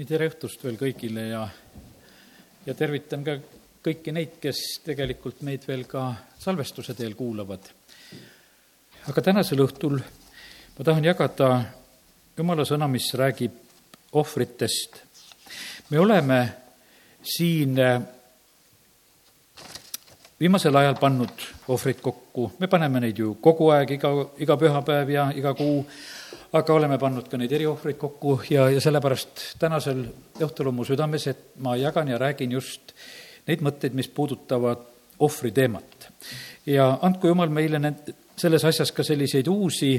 nii tere õhtust veel kõigile ja, ja tervitan ka kõiki neid, kes tegelikult meid veel ka salvestuse teel kuulavad. aga tänasel õhtul ma tahan jagada jumala sõna, mis räägib ohvritest. me oleme siin äh, viimasel ajal pannud ohvreid kokku, me paneme neid ju kogu aeg, iga, iga pühapäev ja iga kuu aga oleme pannud ka neid eriohvreid kokku ja, ja sellepärast tänasel õhtul on mu südames, et ma jagan ja räägin just neid mõtteid, mis puudutavad ohvri teemat. ja andku jumal meile need, selles asjas ka selliseid uusi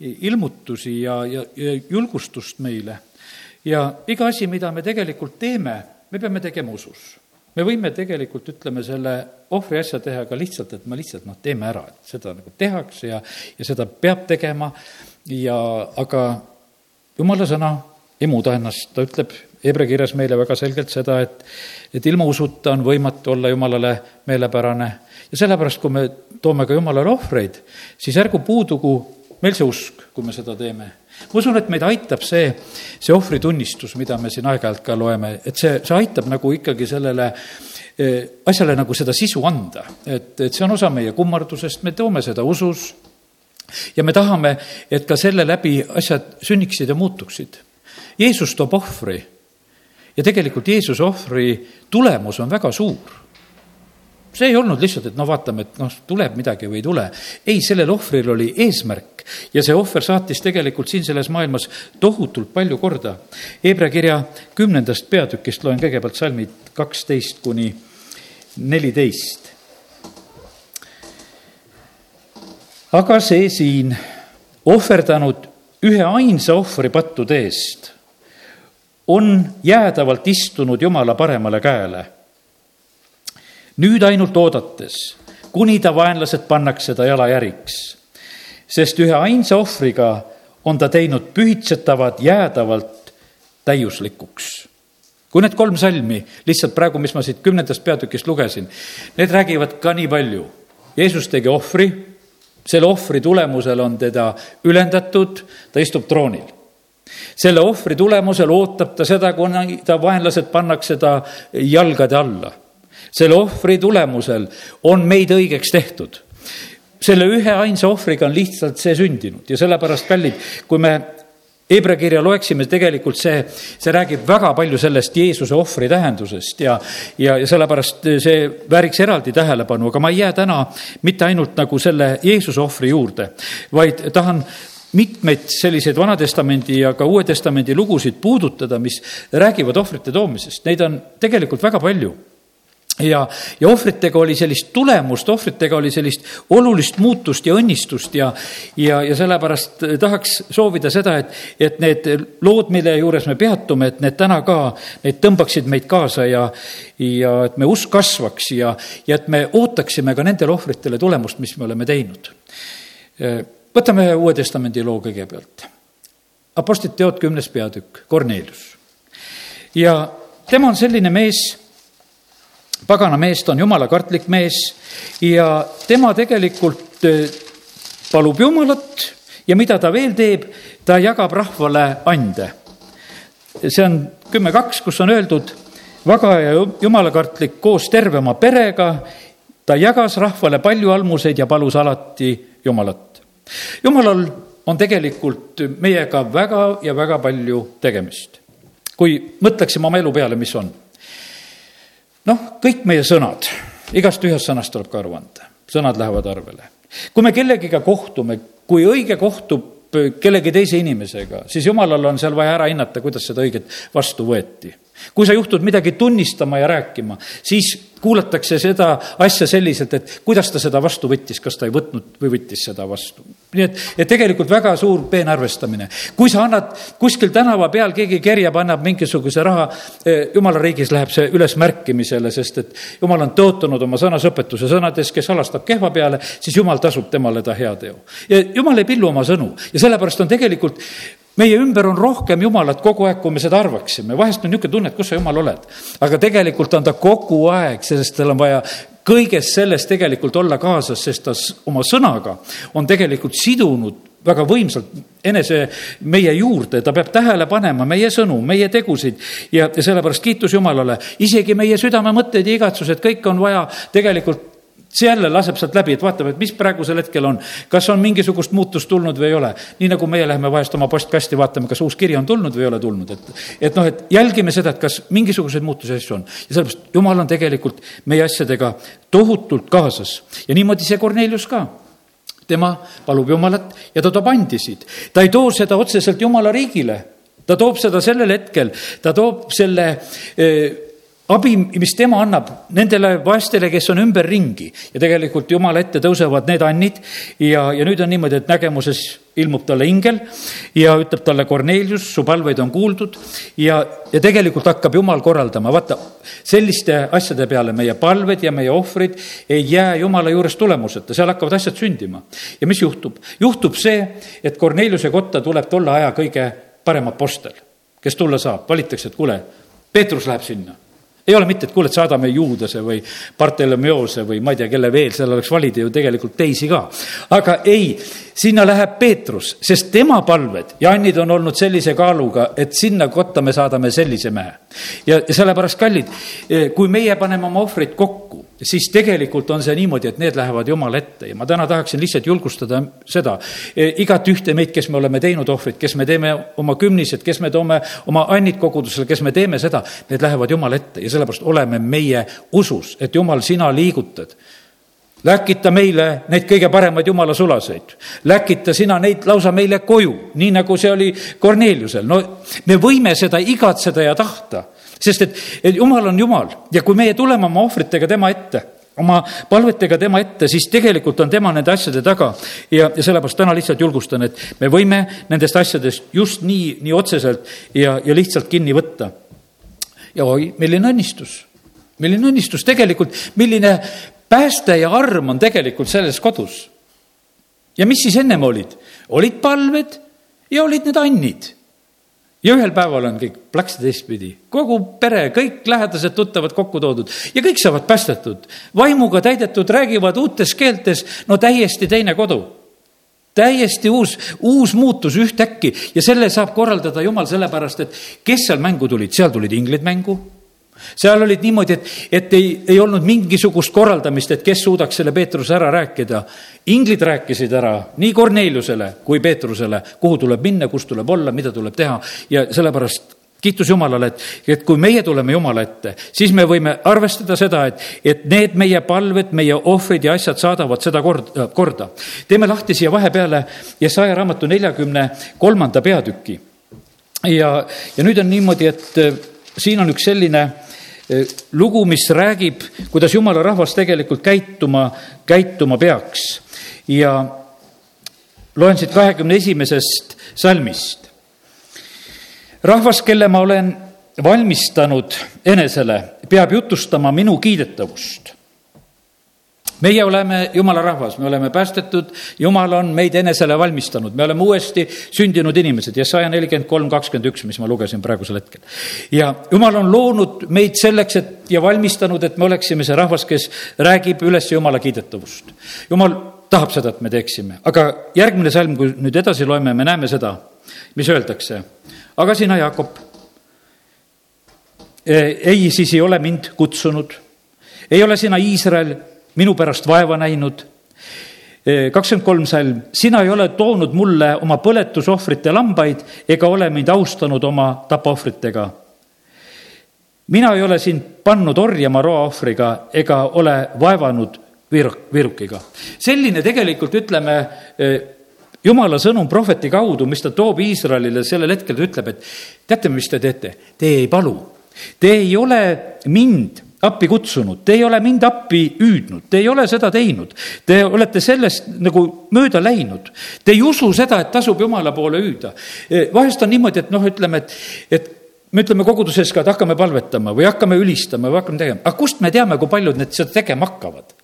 ilmutusi ja, ja, ja julgustust meile. ja iga asi, mida me tegelikult teeme, me peame tegema usus me võime tegelikult, ütleme, selle ohvri asja teha ka lihtsalt, et me lihtsalt noh, teeme ära, et seda nagu tehakse ja, ja seda peab tegema ja aga jumala sõna ei muuda ennast, ta ütleb Hebra kirjas meile väga selgelt seda, et, et ilma usuta on võimatu olla jumalale meelepärane. ja sellepärast, kui me toome ka jumalale ohvreid, siis ärgu puudugu meil see usk, kui me seda teeme. ma usun, et meid aitab see, see ohvritunnistus, mida me siin aeg-ajalt ka loeme, et see, see aitab nagu ikkagi sellele eh, asjale nagu seda sisu anda, et, et see on osa meie kummardusest, me toome seda usus ja me tahame, et ka selle läbi asjad sünniksid ja muutuksid. Jeesus toob ohvri ja tegelikult Jeesuse ohvri tulemus on väga suur see ei olnud lihtsalt, et no vaatame, et noh, tuleb midagi või ei tule. ei, sellel ohvril oli eesmärk ja see ohver saatis tegelikult siin selles maailmas tohutult palju korda. Hebra kirja kümnendast peatükist loen kõigepealt salmid kaksteist kuni neliteist. Aga see siin, ohverdanud ühe ainsa ohvri pattude eest, on jäädavalt istunud Jumala paremale käele. nüüd ainult oodates, kuni ta vaenlased pannakse ta jalajäriks, sest ühe ainsa ohvriga on ta teinud pühitsetavad jäädavalt täiuslikuks kui need kolm salmi, lihtsalt praegu, mis ma siit kümnendast peatükist lugesin, need räägivad ka nii palju. Jeesus tegi ohvri, selle ohvri tulemusel on teda ülendatud, ta istub troonil. selle ohvri tulemusel ootab ta seda, kuni ta vaenlased pannakse ta jalgade alla. selle ohvri tulemusel on meid õigeks tehtud selle ühe ainsa ohvriga on lihtsalt see sündinud ja sellepärast, kallid, kui me Hebra kirja loeksime, tegelikult see, see räägib väga palju sellest Jeesuse ohvri tähendusest ja, ja, ja sellepärast see vääriks eraldi tähelepanu, aga ma ei jää täna mitte ainult nagu selle Jeesuse ohvri juurde, vaid tahan mitmeid selliseid Vana-testamendi ja ka Uue Testamendi lugusid puudutada, mis räägivad ohvrite toomisest, neid on tegelikult väga palju ja, ja ohvritega oli sellist tulemust, ohvritega oli sellist olulist muutust ja õnnistust ja, ja, ja sellepärast tahaks soovida seda, et, et need lood, mille juures me peatume, et need täna ka, need tõmbaksid meid kaasa ja, ja et me usk kasvaks ja, ja et me ootaksime ka nendele ohvritele tulemust, mis me oleme teinud. võtame ühe Uue Testamendi loo kõigepealt. Apostlite teod kümnes peatükk, Kornelius. ja tema on selline mees pagana mees, ta on jumalakartlik mees ja tema tegelikult palub Jumalat ja mida ta veel teeb, ta jagab rahvale ande. see on kümme kaks, kus on öeldud, vaga ja jumalakartlik koos terve oma perega, ta jagas rahvale palju almuseid ja palus alati Jumalat. Jumalal on tegelikult meiega väga ja väga palju tegemist. kui mõtleksime oma elu peale, mis on noh, kõik meie sõnad, igast ühest sõnast tuleb ka aru anda, sõnad lähevad arvele. kui me kellegiga kohtume, kui õige kohtub kellegi teise inimesega, siis jumalal on seal vaja ära hinnata, kuidas seda õiget vastu võeti kui sa juhtud midagi tunnistama ja rääkima, siis kuulatakse seda asja selliselt, et kuidas ta seda vastu võttis, kas ta ei võtnud või võttis seda vastu. nii et, et tegelikult väga suur peenarvestamine. kui sa annad kuskil tänava peal, keegi kerjab, annab mingisuguse raha, eh, jumala riigis läheb see ülesmärkimisele, sest et jumal on tõotanud oma sõnas õpetuse sõnades, kes alastab kehva peale, siis jumal tasub temale ta heateo. ja jumal ei pillu oma sõnu ja sellepärast on tegelikult meie ümber on rohkem Jumalat kogu aeg, kui me seda arvaksime. vahest on niisugune tunne, et kus sa, Jumal, oled. aga tegelikult on ta kogu aeg, sest tal on vaja kõiges selles tegelikult olla kaasas, sest ta oma sõnaga on tegelikult sidunud väga võimsalt enese meie juurde, ta peab tähele panema meie sõnu, meie tegusid ja, sellepärast kiitus Jumalale, isegi meie südamemõtteid ja igatsused, kõik on vaja tegelikult see jälle laseb sealt läbi, et vaatame, et mis praegusel hetkel on, kas on mingisugust muutust tulnud või ei ole. nii nagu meie läheme vahest oma postkasti, vaatame, kas uus kiri on tulnud või ei ole tulnud, et, et noh, et jälgime seda, et kas mingisuguseid muutusi asju on. ja sellepärast Jumal on tegelikult meie asjadega tohutult kaasas ja niimoodi see Kornelius ka tema palub Jumalat ja ta toob andisid. ta ei too seda otseselt Jumala riigile, ta toob seda sellel hetkel, ta toob selle eh, abi, mis tema annab nendele vaestele, kes on ümberringi ja tegelikult Jumala ette tõusevad need annid ja, ja nüüd on niimoodi, et nägemuses ilmub talle ingel ja ütleb talle, Kornelius, su palveid on kuuldud ja, ja tegelikult hakkab Jumal korraldama, vaata, selliste asjade peale meie palved ja meie ohvrid ei jää Jumala juures tulemuseta, seal hakkavad asjad sündima. ja mis juhtub? juhtub see, et Korneliuse kotta tuleb tolle aja kõige parem apostel, kes tulla saab, valitakse, et kuule, Peetrus läheb sinna ei ole mitte, et kuule, et saadame Juudase või Bartolomeose või ma ei tea, kelle veel, seal oleks valida ju tegelikult teisi ka. aga ei, sinna läheb Peetrus, sest tema palved ja annid on olnud sellise kaaluga, et sinna kotta me saadame sellise mehe. ja, sellepärast, kallid, kui meie paneme oma ohvreid kokku, siis tegelikult on see niimoodi, et need lähevad Jumala ette ja ma täna tahaksin lihtsalt julgustada seda e, igat ühte meid, kes me oleme teinud ohvrit, kes me teeme oma kümnised, kes me toome oma annid kogudusele, kes me teeme seda, need lähevad Jumala ette ja sellepärast oleme meie usus, et Jumal, sina liigutad läkita meile neid kõige paremaid jumala sulaseid. läkita sina neid lausa meile koju, nii nagu see oli Korneliusel. no me võime seda igatseda ja tahta sest et, jumal on jumal ja kui meie tuleme oma ohvritega tema ette, oma palvetega tema ette, siis tegelikult on tema nende asjade taga. ja, ja sellepärast täna lihtsalt julgustan, et me võime nendest asjadest just nii, nii otseselt ja, ja lihtsalt kinni võtta. ja oi, milline õnnistus, milline õnnistus tegelikult, milline pääste ja arm on tegelikult selles kodus. ja mis siis ennem olid? olid palved ja olid need annid ja ühel päeval on kõik plaks teistpidi, kogu pere, kõik lähedased, tuttavad kokku toodud. Ja kõik saavad päästetud, vaimuga täidetud, räägivad uutes keeltes, no täiesti teine kodu. täiesti uus, uus muutus ühtäkki. Ja selle saab korraldada Jumal sellepärast, et kes seal mängu tulid, seal tulid inglid mängu seal olid niimoodi, et, et ei, ei olnud mingisugust korraldamist, et kes suudaks selle Peetruse ära rääkida. inglid rääkisid ära nii Korneliusele kui Peetrusele, kuhu tuleb minna, kus tuleb olla, mida tuleb teha ja sellepärast kiitus Jumalale, et, et kui meie tuleme Jumala ette, siis me võime arvestada seda, et, et need meie palved, meie ohvrid ja asjad saadavad seda kord, korda. teeme lahti siia vahepeale Jesaja raamatu neljakümne kolmanda peatüki. ja, ja nüüd on niimoodi, et siin on üks selline Eh, lugu, mis räägib, kuidas jumala rahvas tegelikult käituma, käituma peaks. ja loen siit kahekümne esimesest salmist. rahvas, kelle ma olen valmistanud enesele, peab jutustama minu kiidetavust meie oleme jumala rahvas, me oleme päästetud, jumal on meid enesele valmistanud, me oleme uuesti sündinud inimesed ja saja nelikümmend kolm, kakskümmend üks, mis ma lugesin praegusel hetkel. ja jumal on loonud meid selleks, et ja valmistanud, et me oleksime see rahvas, kes räägib üles jumala kiidetavust. jumal tahab seda, et me teeksime, aga järgmine salm, kui nüüd edasi loeme, me näeme seda, mis öeldakse. aga sina, Jaakop, ei, siis ei ole mind kutsunud, ei ole sina, Iisrael minu pärast vaeva näinud. kakskümmend kolm salm, sina ei ole toonud mulle oma põletusohvrite lambaid ega ole mind austanud oma tapaohvritega. mina ei ole sind pannud orjama roaohvriga ega ole vaevanud viiruk, viirukiga. selline tegelikult ütleme jumala sõnum prohveti kaudu, mis ta toob Iisraelile sellel hetkel, ta ütleb, et teate, mis te teete? Te ei palu, te ei ole mind appi kutsunud, te ei ole mind appi hüüdnud, te ei ole seda teinud. Te olete sellest nagu mööda läinud. Te ei usu seda, et tasub Jumala poole hüüda. vahest on niimoodi, et noh, ütleme, et, et me ütleme koguduses ka, et hakkame palvetama või hakkame ülistama või hakkame tegema, aga kust me teame, kui paljud need seda tegema hakkavad?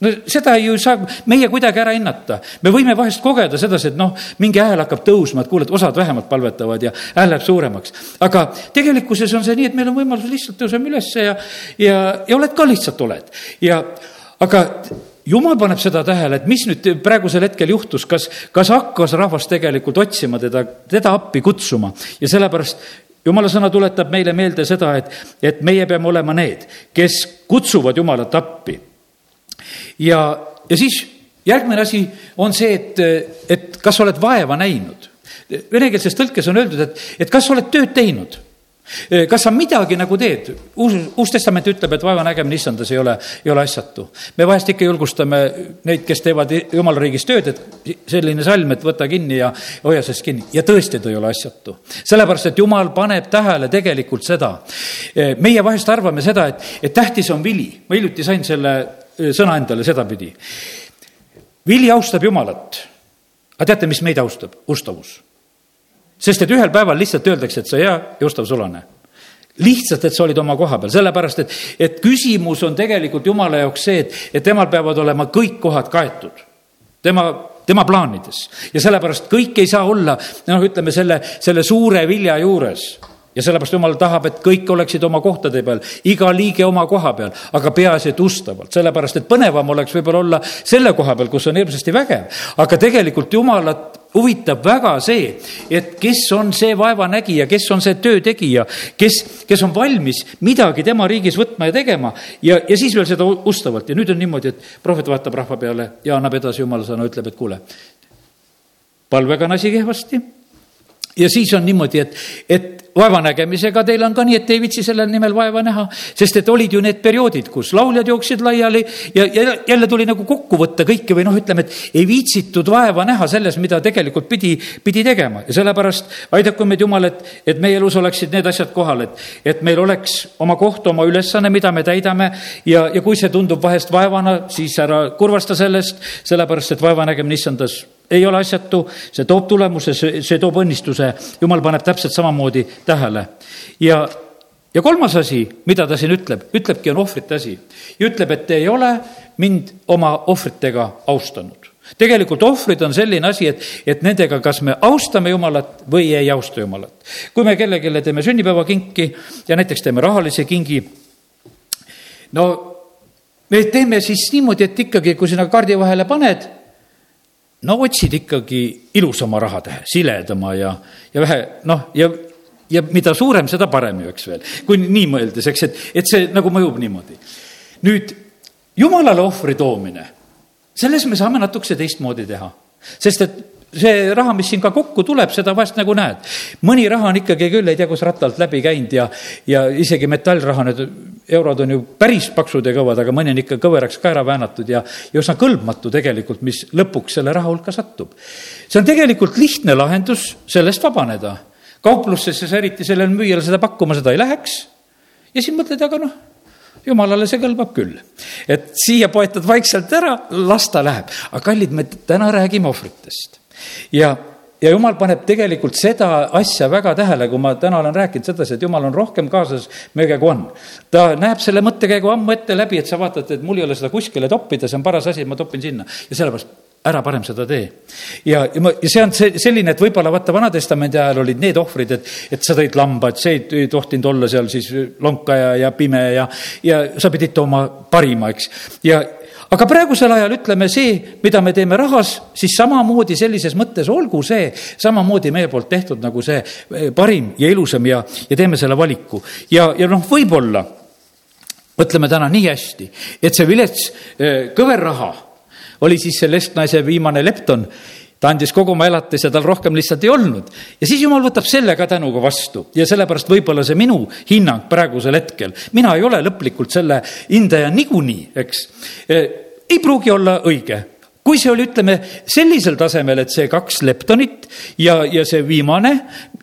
No seda ju ei saa meie kuidagi ära hinnata. me võime vahest kogeda sedasi, et noh, mingi hääl hakkab tõusma, et kuule, et osad vähemalt palvetavad ja hääl läheb suuremaks. aga tegelikkuses on see nii, et meil on võimalus lihtsalt tõuseme ülesse ja, ja, ja oled ka lihtsalt oled. ja aga jumal paneb seda tähele, et mis nüüd praegusel hetkel juhtus, kas, kas hakkas rahvas tegelikult otsima teda, teda appi kutsuma ja sellepärast jumala sõna tuletab meile meelde seda, et, et meie peame olema need, kes kutsuvad Jumalat appi. Ja, ja siis järgmine asi on see, et, et kas sa oled vaeva näinud. Venekeelses tõlkes on öeldud, et, et kas sa oled tööd teinud kas sa midagi nagu teed? uus, Uus Testament ütleb, et vaeva nägemine issandas ei ole, ei ole asjatu. me vahest ikka julgustame neid, kes teevad jumala riigis tööd, et selline salm, et võta kinni ja hoia sellest kinni ja tõesti, ta ei ole asjatu. sellepärast, et jumal paneb tähele tegelikult seda. meie vahest arvame seda, et, et tähtis on vili. ma hiljuti sain selle sõna endale sedapidi. vili austab Jumalat. aga teate, mis meid austab? ustavus sest et ühel päeval lihtsalt öeldakse, et sa hea ja ustav sulane lihtsalt, et sa olid oma koha peal, sellepärast et, et küsimus on tegelikult jumala jaoks see, et, et temal peavad olema kõik kohad kaetud. tema, tema plaanides ja sellepärast kõik ei saa olla, noh, ütleme selle, selle suure vilja juures ja sellepärast jumal tahab, et kõik oleksid oma kohtade peal, iga liige oma koha peal, aga peaasi, et ustavalt, sellepärast et põnevam oleks võib-olla olla selle koha peal, kus on hirmsasti vägev. aga tegelikult jumalat huvitab väga see, et kes on see vaevanägija, kes on see töötegija, kes, kes on valmis midagi tema riigis võtma ja tegema. Ja, ja siis veel seda ustavalt. Ja nüüd on niimoodi, et prohvet vaatab rahva peale ja annab edasi jumala sõna, ütleb, et kuule, palvega on asi kehvasti ja siis on niimoodi, et, et vaevanägemisega teil on ka nii, et ei viitsi sellel nimel vaeva näha, sest et olid ju need perioodid, kus lauljad jooksid laiali ja, ja jälle tuli nagu kokku võtta kõike või noh, ütleme, et ei viitsitud vaeva näha selles, mida tegelikult pidi, pidi tegema. Ja sellepärast aidaku meid Jumal, et, et meie elus oleksid need asjad kohal, et, et meil oleks oma koht, oma ülesanne, mida me täidame. Ja, ja kui see tundub vahest vaevana, siis ära kurvasta sellest, sellepärast et vaevanägemine issandas ei ole asjatu, see toob tulemuse, see, see toob õnnistuse, jumal paneb täpselt samamoodi tähele. ja, ja kolmas asi, mida ta siin ütleb, ütlebki, on ohvrite asi. ja ütleb, et ei ole mind oma ohvritega austanud. tegelikult ohvrid on selline asi, et, et nendega, kas me austame Jumalat või ei austa Jumalat. kui me kellelegi teeme sünnipäevakinki ja näiteks teeme rahalise kingi, no me teeme siis niimoodi, et ikkagi, kui sinna kaardi vahele paned no otsid ikkagi ilusama rahatähe, siledama ja, ja vähe noh, ja, ja mida suurem, seda parem ju, eks veel. kui nii mõeldes, eks, et, et see nagu mõjub niimoodi. nüüd jumalale ohvri toomine, selles me saame natukese teistmoodi teha, sest et see raha, mis siin ka kokku tuleb, seda vahest nagu näed. mõni raha on ikkagi küll, ei tea, kus rattalt läbi käinud ja, ja isegi metallraha, need eurod on ju päris paksud ja kõvad, aga mõni on ikka kõveraks ka ära väänatud ja, ja üsna kõlbmatu tegelikult, mis lõpuks selle raha hulka satub. see on tegelikult lihtne lahendus sellest vabaneda. kauplusesse sa eriti sellele müüjale seda pakkuma, seda ei läheks. ja siis mõtled, aga noh, jumalale see kõlbab küll. et siia poetad vaikselt ära, las ta läheb. aga kallid, me täna räägime ohvritest ja, ja jumal paneb tegelikult seda asja väga tähele, kui ma täna olen rääkinud sedasi, et jumal on rohkem kaasas meiega, kui on. ta näeb selle mõttekäigu ammu ette läbi, et sa vaatad, et mul ei ole seda kuskile toppida, see on paras asi, ma topin sinna ja sellepärast ära parem seda tee. ja, ja ma, ja see on see, selline, et võib-olla vaata, Vana-testamendi ajal olid need ohvrid, et, et sa tõid lamba, et see ei, ei tohtinud olla seal siis lonkaja ja pime ja, ja sa pidid tooma parima, eks. ja, aga praegusel ajal ütleme see, mida me teeme rahas, siis samamoodi sellises mõttes olgu see samamoodi meie poolt tehtud nagu see eh, parim ja ilusam ja, ja teeme selle valiku. ja, ja noh, võib-olla mõtleme täna nii hästi, et see vilets eh, kõverraha oli siis selle lesknaise viimane lepton ta andis kogu oma elatise, tal rohkem lihtsalt ei olnud. ja siis jumal võtab selle ka tänuga vastu ja sellepärast võib-olla see minu hinnang praegusel hetkel, mina ei ole lõplikult selle hindaja niikuinii, eks, e, ei pruugi olla õige kui see oli, ütleme, sellisel tasemel, et see kaks leptonit ja, ja see viimane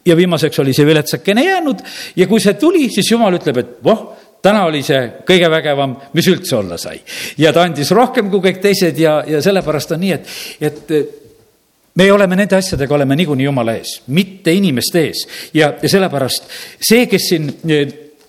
ja viimaseks oli see viletsakene jäänud ja kui see tuli, siis jumal ütleb, et voh, täna oli see kõige vägevam, mis üldse olla sai. ja ta andis rohkem kui kõik teised ja, ja sellepärast on nii, et, et me oleme nende asjadega, oleme niikuinii jumala ees, mitte inimeste ees. Ja, ja sellepärast see, kes siin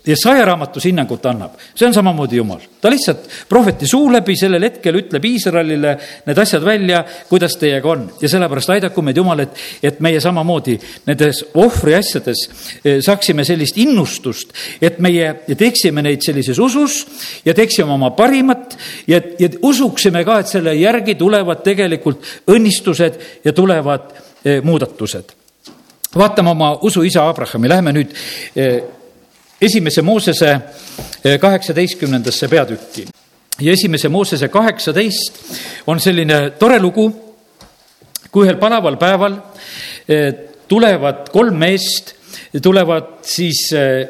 ja sajaraamatus hinnangut annab, see on samamoodi jumal. ta lihtsalt prohveti suu läbi sellel hetkel ütleb Iisraelile need asjad välja, kuidas teiega on. ja sellepärast aidaku meid Jumal, et, et meie samamoodi nendes ohvriasjades eh, saaksime sellist innustust, et meie teeksime neid sellises usus ja teeksime oma parimat ja, ja usuksime ka, et selle järgi tulevad tegelikult õnnistused ja tulevad eh, muudatused vaatame oma usuisa Abrahami, läheme nüüd eh, esimese Moosese eh, kaheksateistkümnendasse peatükki. ja esimese Moosese kaheksateist on selline tore lugu, kui ühel palaval päeval eh, tulevad kolm meest, tulevad siis eh,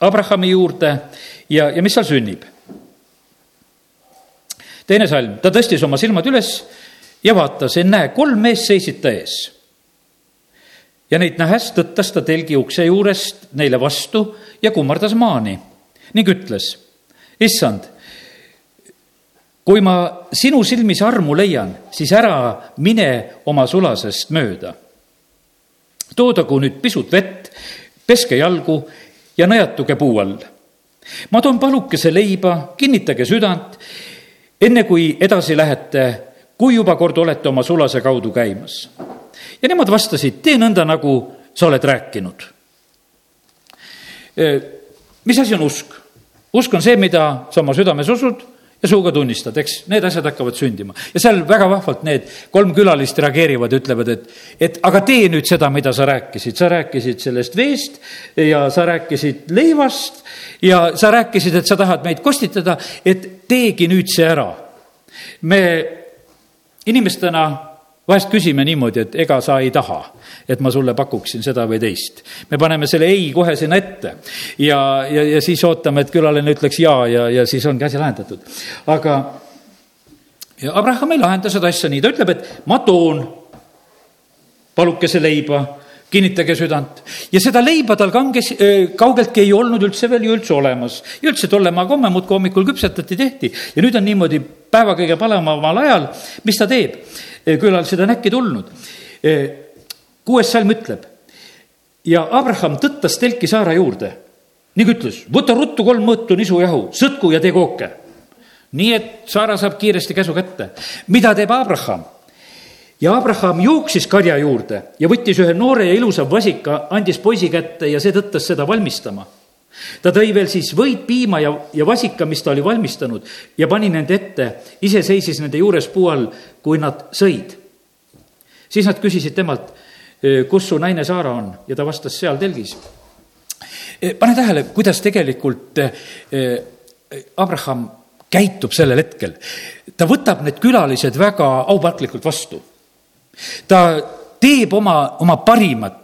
Abrahami juurde ja, ja mis seal sünnib? teine salm, ta tõstis oma silmad üles ja vaatas, ennäe, kolm meest seisid ta ees ja neid nähes tõttas ta telgi ukse juurest neile vastu ja kummardas maani ning ütles, issand, kui ma sinu silmis armu leian, siis ära mine oma sulasest mööda. toodagu nüüd pisut vett, peske jalgu ja nõjatuge puu all. ma toon palukese leiba, kinnitage südant, enne kui edasi lähete, kui juba kord olete oma sulase kaudu käimas ja nemad vastasid, tee nõnda, nagu sa oled rääkinud. mis asi on usk? usk on see, mida sa oma südames usud ja suuga tunnistad, eks, need asjad hakkavad sündima. ja seal väga vahvalt need kolm külalist reageerivad ütlevad, et, et aga tee nüüd seda, mida sa rääkisid, sa rääkisid sellest veest ja sa rääkisid leivast ja sa rääkisid, et sa tahad meid kostitada, et teegi nüüd see ära. me inimestena vahest küsime niimoodi, et ega sa ei taha, et ma sulle pakuksin seda või teist. me paneme selle ei kohe sinna ette ja, ja, ja siis ootame, et külaline ütleks ja, ja, ja siis ongi asi lahendatud. aga Abraham ei lahenda seda asja nii, ta ütleb, et ma toon palukese leiba, kinnitage südant. ja seda leiba tal kanges, kaugeltki ei olnud üldse veel ju üldse olemas. ja üldse tolle maa komme muudkui hommikul küpsetati, tehti ja nüüd on niimoodi päeva kõige palemamal ajal, mis ta teeb külalised on äkki tulnud. kuues salm ütleb ja Abraham tõttas telki Saara juurde ning ütles, võta ruttu kolm mõõtu nisujahu, sõtku ja tee kooke. nii et Saara saab kiiresti käsu kätte. mida teeb Abraham? Ja Abraham jooksis karja juurde ja võttis ühe noore ja ilusa vasika, andis poisi kätte ja see tõttas seda valmistama ta tõi veel siis võid piima ja, ja vasika, mis ta oli valmistanud ja pani nende ette, ise seisis nende juures puu all, kui nad sõid. siis nad küsisid temalt, kus su naine Saara on ja ta vastas seal telgis. pane tähele, kuidas tegelikult Abraham käitub sellel hetkel. ta võtab need külalised väga aupaklikult vastu. Ta teeb oma, oma parimat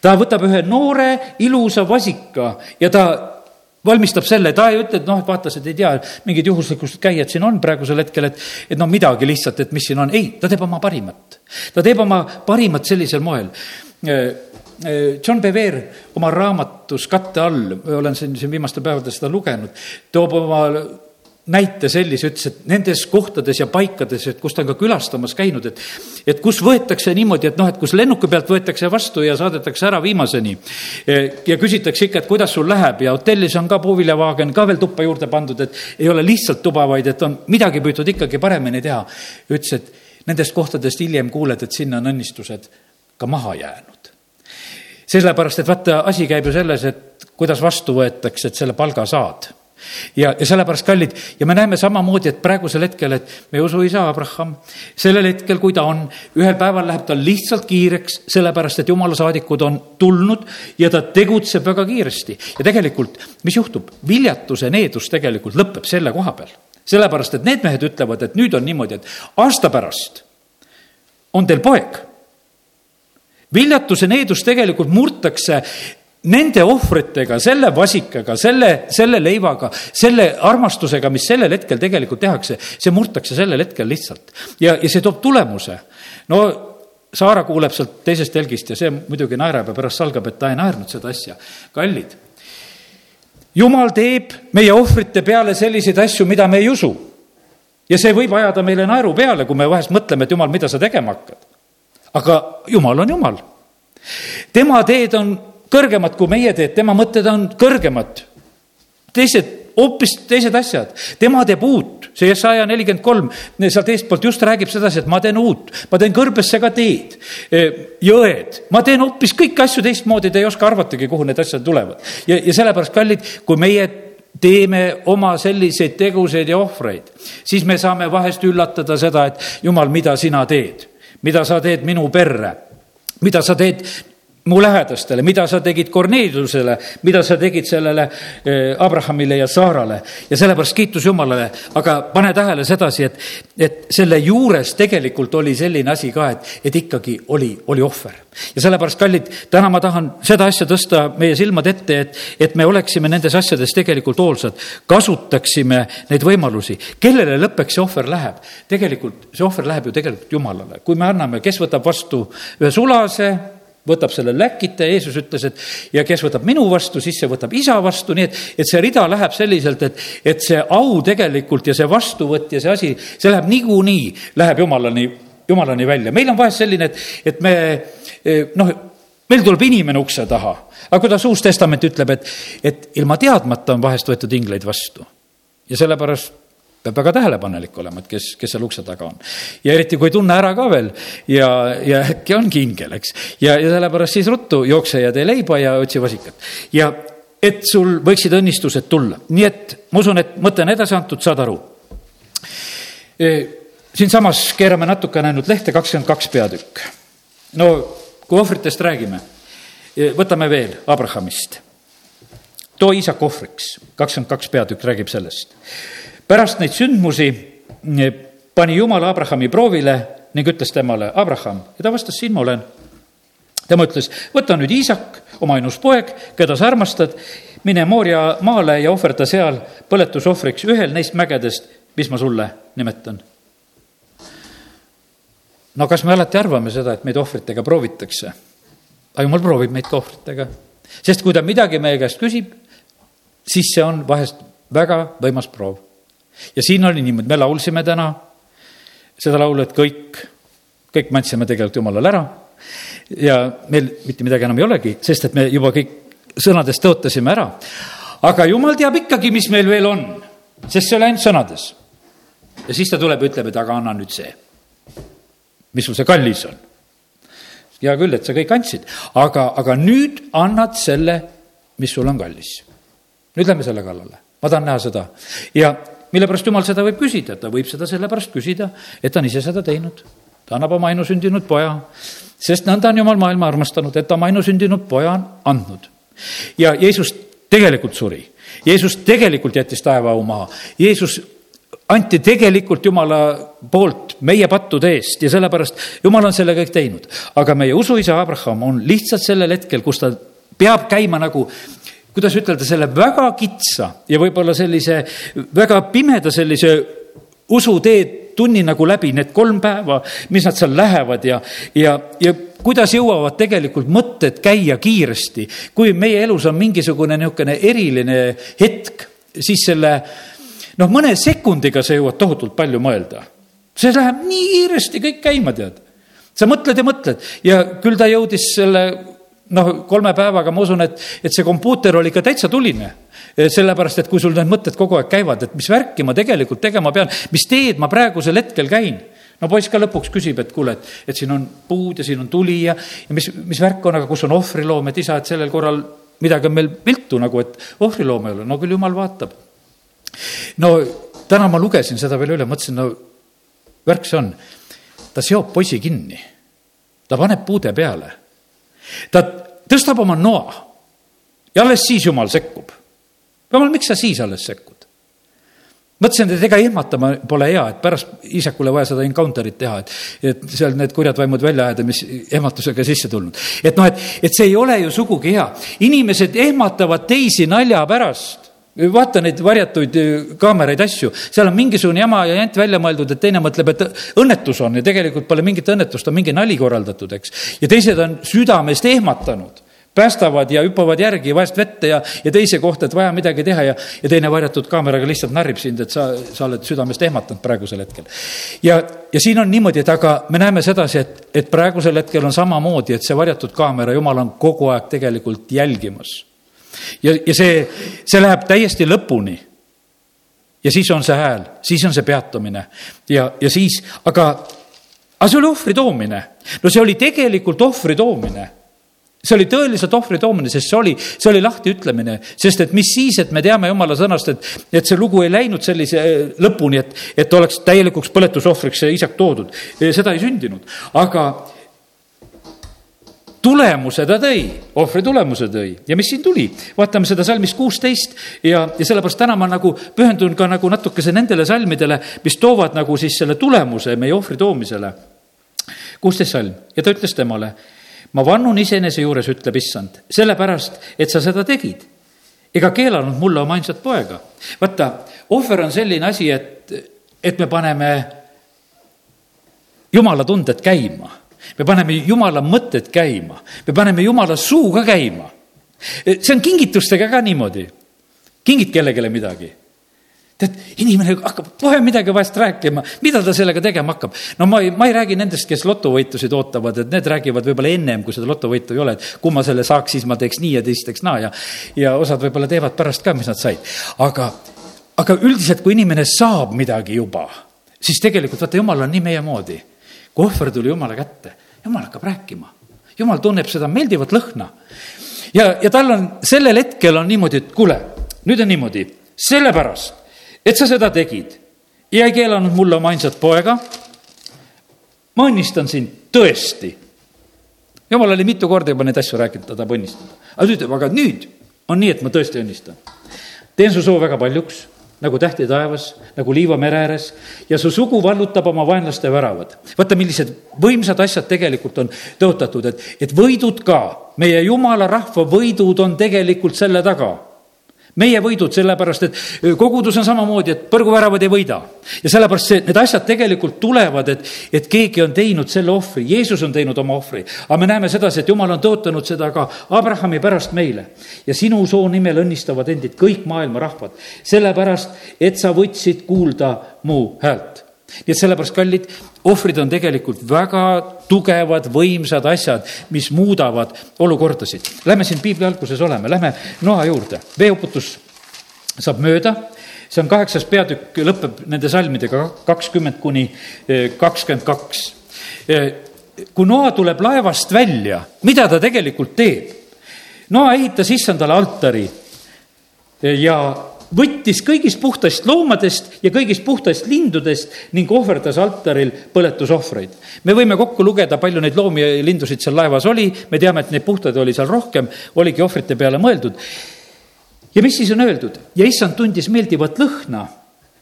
ta võtab ühe noore ilusa vasika ja ta valmistab selle, ta ei ütle, et noh, vaata, sa ei tea, mingid juhuslikud käijad siin on praegusel hetkel, et, et noh, midagi lihtsalt, et mis siin on, ei, ta teeb oma parimat. ta teeb oma parimat sellisel moel. John Bever oma raamatus Katte all, olen siin, siin viimastel päevadel seda lugenud, toob oma näite sellise, ütles, et nendes kohtades ja paikades, et kus ta on ka külastamas käinud, et, et kus võetakse niimoodi, et noh, et kus lennuki pealt võetakse vastu ja saadetakse ära viimaseni. ja küsitakse ikka, et kuidas sul läheb ja hotellis on ka puuviljavaagen ka veel tuppa juurde pandud, et ei ole lihtsalt tuba, vaid et on midagi püütud ikkagi paremini teha. ütles, et nendest kohtadest hiljem kuuled, et sinna on õnnistused ka maha jäänud sellepärast, et vaata, asi käib ju selles, et kuidas vastu võetakse, et selle palga saad ja, ja sellepärast, kallid, ja me näeme samamoodi, et praegusel hetkel, et meie usuisa Abraham, sellel hetkel, kui ta on, ühel päeval läheb tal lihtsalt kiireks, sellepärast et jumala saadikud on tulnud ja ta tegutseb väga kiiresti. ja tegelikult, mis juhtub? viljatuse needus tegelikult lõpeb selle koha peal. sellepärast, et need mehed ütlevad, et nüüd on niimoodi, et aasta pärast on teil poeg viljatuse needus tegelikult murtakse nende ohvritega, selle vasikaga, selle, selle leivaga, selle armastusega, mis sellel hetkel tegelikult tehakse, see murtakse sellel hetkel lihtsalt. ja, ja see toob tulemuse. no Saara kuuleb sealt teisest telgist ja see muidugi naerab ja pärast salgab, et ta ei naernud seda asja. kallid, jumal teeb meie ohvrite peale selliseid asju, mida me ei usu. ja see võib ajada meile naeru peale, kui me vahest mõtleme, et jumal, mida sa tegema hakkad. aga jumal on jumal. tema teed on kõrgemad kui meie teed, tema mõtted on kõrgemad. Teised, hoopis teised asjad. tema teeb uut, see saja nelikümmend kolm, sealt eestpoolt just räägib sedasi, et ma teen uut, ma teen kõrbesse ka teed, jõed, ma teen hoopis kõiki asju teistmoodi, te ei oska arvatagi, kuhu need asjad tulevad. ja, ja sellepärast, kallid, kui meie teeme oma selliseid tegusid ja ohvreid, siis me saame vahest üllatada seda, et jumal, mida sina teed, mida sa teed minu perre, mida sa teed mu lähedastele, mida sa tegid Korneliusele, mida sa tegid sellele eh, Abrahamile ja Saarale ja sellepärast kiitus Jumalale, aga pane tähele sedasi, et, et selle juures tegelikult oli selline asi ka, et, et ikkagi oli, oli ohver. ja sellepärast, kallid, täna ma tahan seda asja tõsta meie silmad ette, et, et me oleksime nendes asjades tegelikult hoolsad, kasutaksime neid võimalusi. kellele lõppeks see ohver läheb? tegelikult see ohver läheb ju tegelikult Jumalale, kui me anname, kes võtab vastu ühe sulase, võtab selle läkite, Jeesus ütles, et ja kes võtab minu vastu, siis see võtab isa vastu, nii et, et see rida läheb selliselt, et, et see au tegelikult ja see vastuvõtt ja see asi, see läheb niikuinii, läheb jumalani, jumalani välja. meil on vahest selline, et, et me noh, meil tuleb inimene ukse taha, aga kuidas Uus Testament ütleb, et, et ilma teadmata on vahest võetud ingleid vastu. ja sellepärast peab väga tähelepanelik olema, et kes, kes seal ukse taga on. ja eriti, kui ei tunne ära ka veel ja, ja äkki ongi ingel, eks. ja, ja sellepärast siis ruttu jookse ja tee leiba ja otsi vasikat. ja et sul võiksid õnnistused tulla, nii et ma usun, et mõte on edasi antud, saad aru e,. siinsamas keerame natukene ainult lehte, kakskümmend kaks peatükk. no kui ohvritest räägime, e, võtame veel Abrahamist. too isak ohvriks, kakskümmend kaks peatükk räägib sellest pärast neid sündmusi eh, pani Jumal Abrahami proovile ning ütles temale, Abraham, ja ta vastas, siin ma olen. tema ütles, võta nüüd Iisak, oma ainus poeg, keda sa armastad, mine Mooria maale ja ohverda seal põletusohvriks ühel neist mägedest, mis ma sulle nimetan. no kas me alati arvame seda, et meid ohvritega proovitakse? aga jumal proovib meid ka ohvritega, sest kui ta midagi meie käest küsib, siis see on vahest väga võimas proov ja siin oli niimoodi, me laulsime täna seda laulu, et kõik, kõik me andsime tegelikult Jumalale ära ja meil mitte midagi enam ei olegi, sest et me juba kõik sõnadest tõotasime ära. aga Jumal teab ikkagi, mis meil veel on, sest see oli ainult sõnades. ja siis ta tuleb ja ütleb, et aga anna nüüd see, mis sul see kallis on. hea küll, et sa kõik andsid, aga, aga nüüd annad selle, mis sul on kallis. nüüd lähme selle kallale, ma tahan näha seda ja mille pärast jumal seda võib küsida, ta võib seda sellepärast küsida, et ta on ise seda teinud. ta annab oma ainusündinud poja, sest nõnda on jumal maailma armastanud, et ta oma ainusündinud poja on andnud. ja Jeesus tegelikult suri, Jeesus tegelikult jättis taevaau maha, Jeesus anti tegelikult Jumala poolt meie pattude eest ja sellepärast Jumal on selle kõik teinud. aga meie usuisa Abraham on lihtsalt sellel hetkel, kus ta peab käima nagu kuidas ütelda, selle väga kitsa ja võib-olla sellise väga pimeda sellise usuteed tunni nagu läbi need kolm päeva, mis nad seal lähevad ja, ja, ja kuidas jõuavad tegelikult mõtted käia kiiresti. kui meie elus on mingisugune niisugune eriline hetk, siis selle noh, mõne sekundiga sa jõuad tohutult palju mõelda. see läheb nii kiiresti kõik käima, tead. sa mõtled ja mõtled ja küll ta jõudis selle noh, kolme päevaga ma usun, et, et see kompuuter oli ikka täitsa tuline. sellepärast, et kui sul need mõtted kogu aeg käivad, et mis värki ma tegelikult tegema pean, mis teed ma praegusel hetkel käin no poiss ka lõpuks küsib, et kuule, et, et siin on puud ja siin on tuli ja, ja mis, mis värk on, aga kus on ohvriloom, et isa, et sellel korral midagi on meil viltu nagu, et ohvriloom ei ole, no küll jumal vaatab. no täna ma lugesin seda veel üle, mõtlesin, no värk see on. ta seob poisi kinni, ta paneb puude peale ta tõstab oma noa ja alles siis jumal sekkub. jumal, miks sa siis alles sekkud? mõtlesin, et ega ehmatama pole hea, et pärast isakule vaja seda encounter'it teha, et, et seal need kurjad vaimud välja ajada, mis ehmatusega sisse tulnud. et noh, et, et see ei ole ju sugugi hea. inimesed ehmatavad teisi nalja pärast vaata neid varjatuid kaameraid, asju, seal on mingisugune jama ja jant välja mõeldud, et teine mõtleb, et õnnetus on ja tegelikult pole mingit õnnetust, on mingi nali korraldatud, eks. ja teised on südamest ehmatanud, päästavad ja hüppavad järgi vahest vette ja, ja teise kohta, et vaja midagi teha ja, ja teine varjatud kaameraga lihtsalt narrib sind, et sa, sa oled südamest ehmatanud praegusel hetkel. ja, ja siin on niimoodi, et aga me näeme sedasi, et, et praegusel hetkel on samamoodi, et see varjatud kaamera, jumal on kogu aeg tegelikult jälgimas ja, ja see, see läheb täiesti lõpuni. ja siis on see hääl, siis on see peatumine ja, ja siis, aga, aga see oli ohvri toomine. no see oli tegelikult ohvri toomine see oli tõeliselt ohvri toomine, sest see oli, see oli lahtiütlemine, sest et mis siis, et me teame jumala sõnast, et, et see lugu ei läinud sellise äh, lõpuni, et, et oleks täielikuks põletusohvriks see isak toodud. seda ei sündinud, aga tulemuse ta tõi, ohvri tulemuse tõi ja mis siin tuli, vaatame seda salmis kuusteist ja, ja sellepärast täna ma nagu pühendun ka nagu natukese nendele salmidele, mis toovad nagu siis selle tulemuse meie ohvri toomisele. kuusteist salm ja ta ütles temale ma vannun iseenese juures, ütleb issand, sellepärast, et sa seda tegid. ega keelanud mulle oma ainsat poega. vaata, ohver on selline asi, et, et me paneme jumala tunded käima. Me paneme jumala mõtted käima, me paneme jumala suu ka käima. see on kingitustega ka niimoodi. kingid kellelegi midagi tead, inimene hakkab kohe midagi vahest rääkima, mida ta sellega tegema hakkab. no ma ei, ma ei räägi nendest, kes lotovõitusid ootavad, et need räägivad võib-olla ennem, kui seda lotovõitu ei ole, et kui ma selle saaks, siis ma teeks nii ja teist teeks naa ja, ja osad võib-olla teevad pärast ka, mis nad said. aga, aga üldiselt, kui inimene saab midagi juba, siis tegelikult vaata, jumal on nii meie moodi. Kui ohver tuli jumala kätte, jumal hakkab rääkima. jumal tunneb seda meeldivat lõhna. ja, ja tal on, sellel hetkel on niimoodi, et kuule, nüüd on niimoodi, sellepärast et sa seda tegid ja ei keelanud mulle oma ainsat poega. ma õnnistan sind tõesti. jumal oli mitu korda juba neid asju rääkinud, ta tahab õnnistada. aga ütleb, aga nüüd on nii, et ma tõesti õnnistan. teen su soo väga paljuks, nagu tähti taevas, nagu liiva mere ääres ja su sugu vallutab oma vaenlaste väravad. vaata, millised võimsad asjad tegelikult on tõotatud, et, et võidud ka, meie jumala rahva võidud on tegelikult selle taga meie võidud, sellepärast et kogudus on samamoodi, et põrguväravad ei võida. ja sellepärast see, need asjad tegelikult tulevad, et, et keegi on teinud selle ohvri, Jeesus on teinud oma ohvri. aga me näeme sedasi, et Jumal on tõotanud seda ka Abrahami pärast meile. ja sinu soo nimel õnnistavad endid kõik maailma rahvad, sellepärast et sa võtsid kuulda mu häält nii et sellepärast, kallid, ohvrid on tegelikult väga tugevad, võimsad asjad, mis muudavad olukordasid. Lähme siin piibli alguses oleme, lähme noa juurde, veeuputus saab mööda, see on kaheksas peatükk, lõpeb nende salmidega kakskümmend kuni eh, kakskümmend kaks. Eh, kui Noa tuleb laevast välja, mida ta tegelikult teeb? Noa ehitas issandale altari eh, ja võttis kõigist puhtast loomadest ja kõigist puhtast lindudest ning ohverdas altaril põletusohvreid. me võime kokku lugeda, palju neid loomi ja lindusid seal laevas oli, me teame, et neid puhtaid oli seal rohkem, oligi ohvrite peale mõeldud. ja mis siis on öeldud? ja issand tundis meeldivat lõhna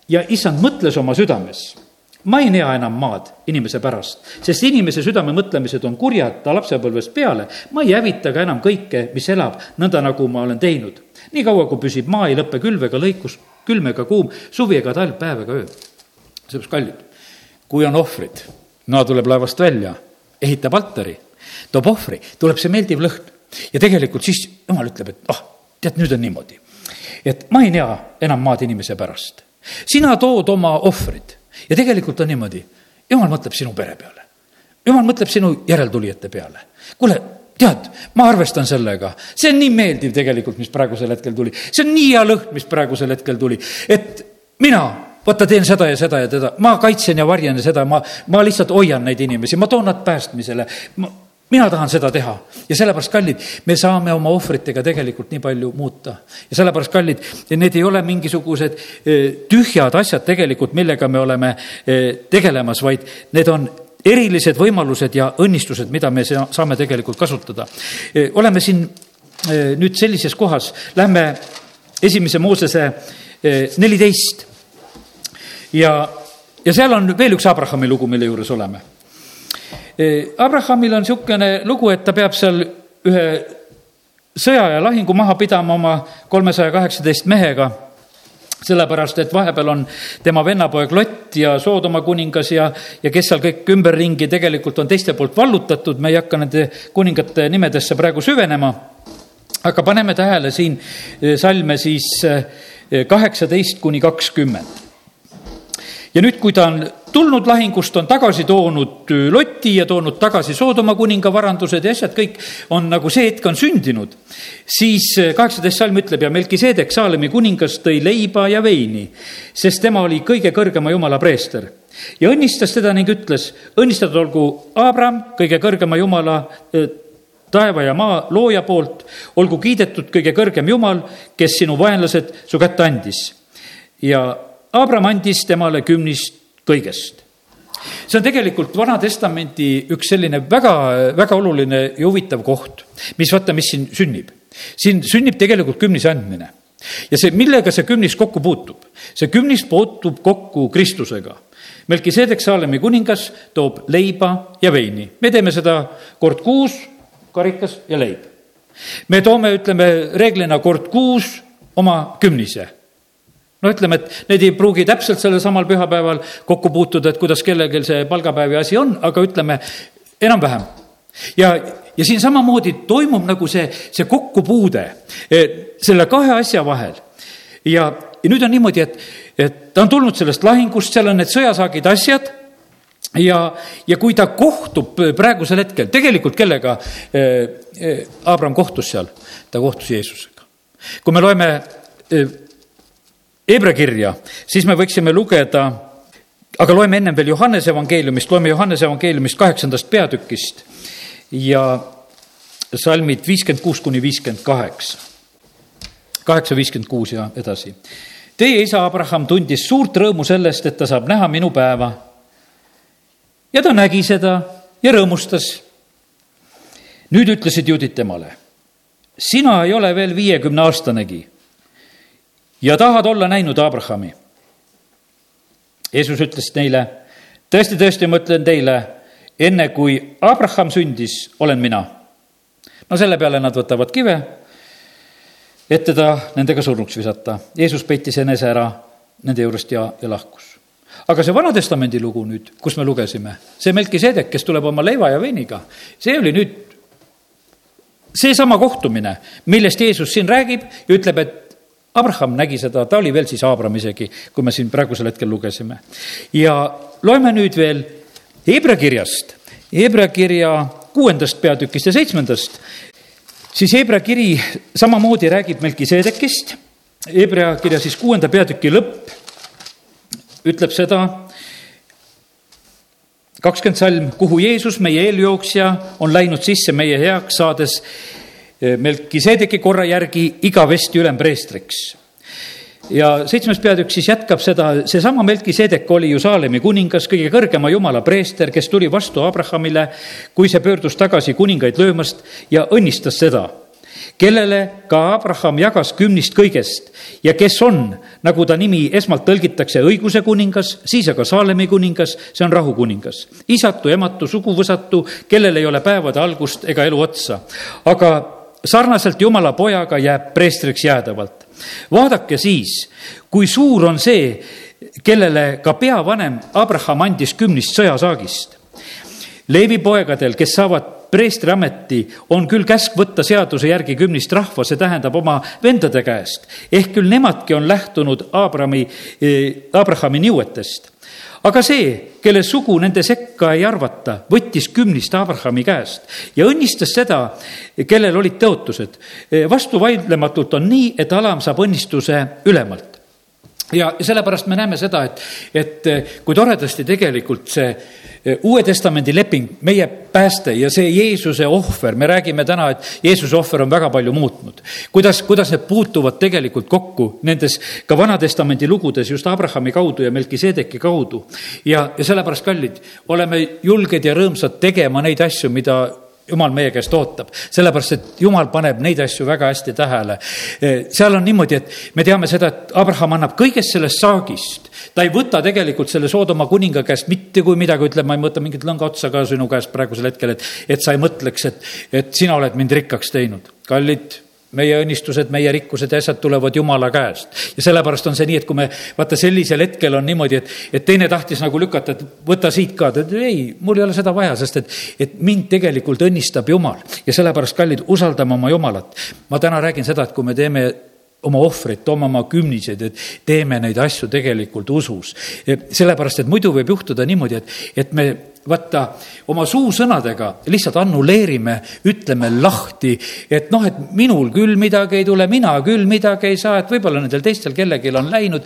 ja issand mõtles oma südames ma ei nea enam maad inimese pärast, sest inimese südame mõtlemised on kurjad ta lapsepõlvest peale. ma ei hävita ka enam kõike, mis elab, nõnda nagu ma olen teinud nii kaua, kui püsib maa, ei lõpe külv ega lõikus, külm ega kuum, suvi ega talv, päev ega öö. seepärast, kallid, kui on ohvrid, noa tuleb laevast välja, ehitab altari, toob ohvri, tuleb see meeldiv lõhn. ja tegelikult siis jumal ütleb, et ah, tead, nüüd on niimoodi, et ma ei nea enam maad inimese pärast. sina tood oma ohvrid ja tegelikult on niimoodi, jumal mõtleb sinu pere peale. jumal mõtleb sinu järeltulijate peale. kuule tead, ma arvestan sellega, see on nii meeldiv tegelikult, mis praegusel hetkel tuli, see on nii hea lõhn, mis praegusel hetkel tuli, et mina vaata, teen seda ja seda ja teda, ma kaitsen ja varjan ja seda, ma, ma lihtsalt hoian neid inimesi, ma toon nad päästmisele. mina tahan seda teha. Ja sellepärast, kallid, me saame oma ohvritega tegelikult nii palju muuta. ja sellepärast, kallid, need ei ole mingisugused eh, tühjad asjad tegelikult, millega me oleme eh, tegelemas, vaid need on erilised võimalused ja õnnistused, mida me saame tegelikult kasutada. E, oleme siin e, nüüd sellises kohas, lähme esimese Moosese e, neliteist ja, ja seal on veel üks Abrahami lugu, mille juures oleme. Abrahamil on niisugune lugu, et ta peab seal ühe sõja ja lahingu maha pidama oma kolmesaja kaheksateist mehega sellepärast, et vahepeal on tema vennapoeg Lott ja Soodoma kuningas ja, ja kes seal kõik ümberringi tegelikult on teiste poolt vallutatud, me ei hakka nende kuningate nimedesse praegu süvenema. aga paneme tähele siin eh, salme siis eh, kaheksateist kuni kakskümmend. Ja nüüd, kui ta on tulnud lahingust, on tagasi toonud Loti ja toonud tagasi Soodoma kuninga varandused ja asjad kõik on nagu see hetk on sündinud, siis kaheksateist salm ütleb ja Melkiseedek, Saalemi kuningas, tõi leiba ja veini, sest tema oli kõige kõrgema jumala preester ja õnnistas teda ning ütles, õnnistatud olgu Abram, kõige kõrgema jumala taeva ja maa looja poolt, olgu kiidetud kõige kõrgem Jumal, kes sinu vaenlased su kätte andis. ja Abram andis temale kümnist kõigest. see on tegelikult Vana Testamendi üks selline väga, väga oluline ja huvitav koht, mis vaata, mis siin sünnib. siin sünnib tegelikult kümnise andmine ja see, millega see kümnis kokku puutub? see kümnis puutub kokku Kristusega Melkiseedek Saalemi kuningas toob leiba ja veini. me teeme seda kord kuus, karikas ja leib. me toome, ütleme reeglina kord kuus oma kümnise no ütleme, et need ei pruugi täpselt sellel samal pühapäeval kokku puutuda, et kuidas kellelgi see palgapäev ja asi on, aga ütleme enam-vähem. ja, ja siin samamoodi toimub nagu see, see kokkupuude eh, selle kahe asja vahel. ja, ja nüüd on niimoodi, et, et ta on tulnud sellest lahingust, seal on need sõjasaagid, asjad ja, ja kui ta kohtub praegusel hetkel, tegelikult kellega eh, eh, Abram kohtus seal? ta kohtus Jeesusega. kui me loeme Hebra kirja, siis me võiksime lugeda, aga loeme ennem veel Johannese evangeeliumist, loeme Johannese evangeeliumist kaheksandast peatükist ja salmid viiskümmend kuus kuni viiskümmend kaheksa. kaheksa, viiskümmend kuus ja edasi. Teie isa Abraham tundis suurt rõõmu sellest, et ta saab näha minu päeva. ja ta nägi seda ja rõõmustas. nüüd ütlesid juudid temale, sina ei ole veel viiekümne aastanegi ja tahad olla näinud Abrahami. Jeesus ütles neile, tõesti, tõesti, ma ütlen teile, enne kui Abraham sündis, olen mina. no selle peale nad võtavad kive, et teda nendega surnuks visata. Jeesus peitis enese ära nende juurest ja, ja lahkus. aga see Vana-testamendi lugu nüüd, kus me lugesime, see Melkisedek, kes tuleb oma leiva ja veiniga, see oli nüüd seesama kohtumine, millest Jeesus siin räägib ja ütleb, et Abraham nägi seda, ta oli veel siis Abram isegi, kui me siin praegusel hetkel lugesime. ja loeme nüüd veel Hebra kirjast, Hebra kirja kuuendast peatükist ja seitsmendast, siis Hebra kiri samamoodi räägib Melkiseedekist, Hebra kirja siis kuuenda peatüki lõpp ütleb seda, kakskümmend salm, kuhu Jeesus, meie eeljooksja, on läinud sisse meie heaks, saades Melkiseedeki korra järgi igavesti ülempreestriks ja seitsmes peatükk siis jätkab seda, seesama Melkisedek oli ju Saalemi kuningas, kõige kõrgema jumala preester, kes tuli vastu Abrahamile, kui see pöördus tagasi kuningaid löömast ja õnnistas seda, kellele ka Abraham jagas kümnist kõigest ja kes on, nagu ta nimi esmalt tõlgitakse, õiguse kuningas, siis aga Saalemi kuningas, see on rahukuningas. isatu, ematu, suguvõsatu, kellel ei ole päevade algust ega elu otsa. aga sarnaselt Jumala pojaga jääb preestriks jäädavalt. vaadake siis, kui suur on see, kellele ka peavanem Abraham andis kümnist sõjasaagist. Leevi poegadel, kes saavad preestriameti, on küll käsk võtta seaduse järgi kümnist rahva, see tähendab oma vendade käest. ehk küll nemadki on lähtunud Abrami, eh, Abrahami nõuetest aga see, kelle sugu nende sekka ei arvata, võttis kümnist Abrahami käest ja õnnistas seda, kellel olid tõotused. vastuvaidlematult on nii, et alam saab õnnistuse ülemalt ja sellepärast me näeme seda, et, et kui toredasti tegelikult see Uue Testamendi leping, meie pääste ja see Jeesuse ohver, me räägime täna, et Jeesuse ohver on väga palju muutnud. kuidas, kuidas need puutuvad tegelikult kokku nendes ka Vana-testamendi lugudes just Abrahami kaudu ja Melkiseedeki kaudu. ja, ja sellepärast, kallid, oleme julged ja rõõmsad tegema neid asju, mida jumal meie käest ootab, sellepärast et jumal paneb neid asju väga hästi tähele. seal on niimoodi, et me teame seda, et Abraham annab kõigest sellest saagist. ta ei võta tegelikult selle Soodoma kuninga käest mitte kui midagi, ütleb, ma ei võta mingit lõnga otsa ka sinu käest praegusel hetkel, et, et sa ei mõtleks, et, et sina oled mind rikkaks teinud. kallid meie õnnistused, meie rikkused ja asjad tulevad Jumala käest. ja sellepärast on see nii, et kui me vaata sellisel hetkel on niimoodi, et, et teine tahtis nagu lükata, et võta siit ka, ta ütleb ei, mul ei ole seda vaja, sest et, et mind tegelikult õnnistab Jumal ja sellepärast, kallid, usaldame oma Jumalat. ma täna räägin seda, et kui me teeme oma ohvrit, toome oma kümniseid, et teeme neid asju tegelikult usus. sellepärast, et muidu võib juhtuda niimoodi, et, et me vaata, oma suusõnadega lihtsalt annuleerime, ütleme lahti, et noh, et minul küll midagi ei tule, mina küll midagi ei saa, et võib-olla nendel teistel kellelgi on läinud.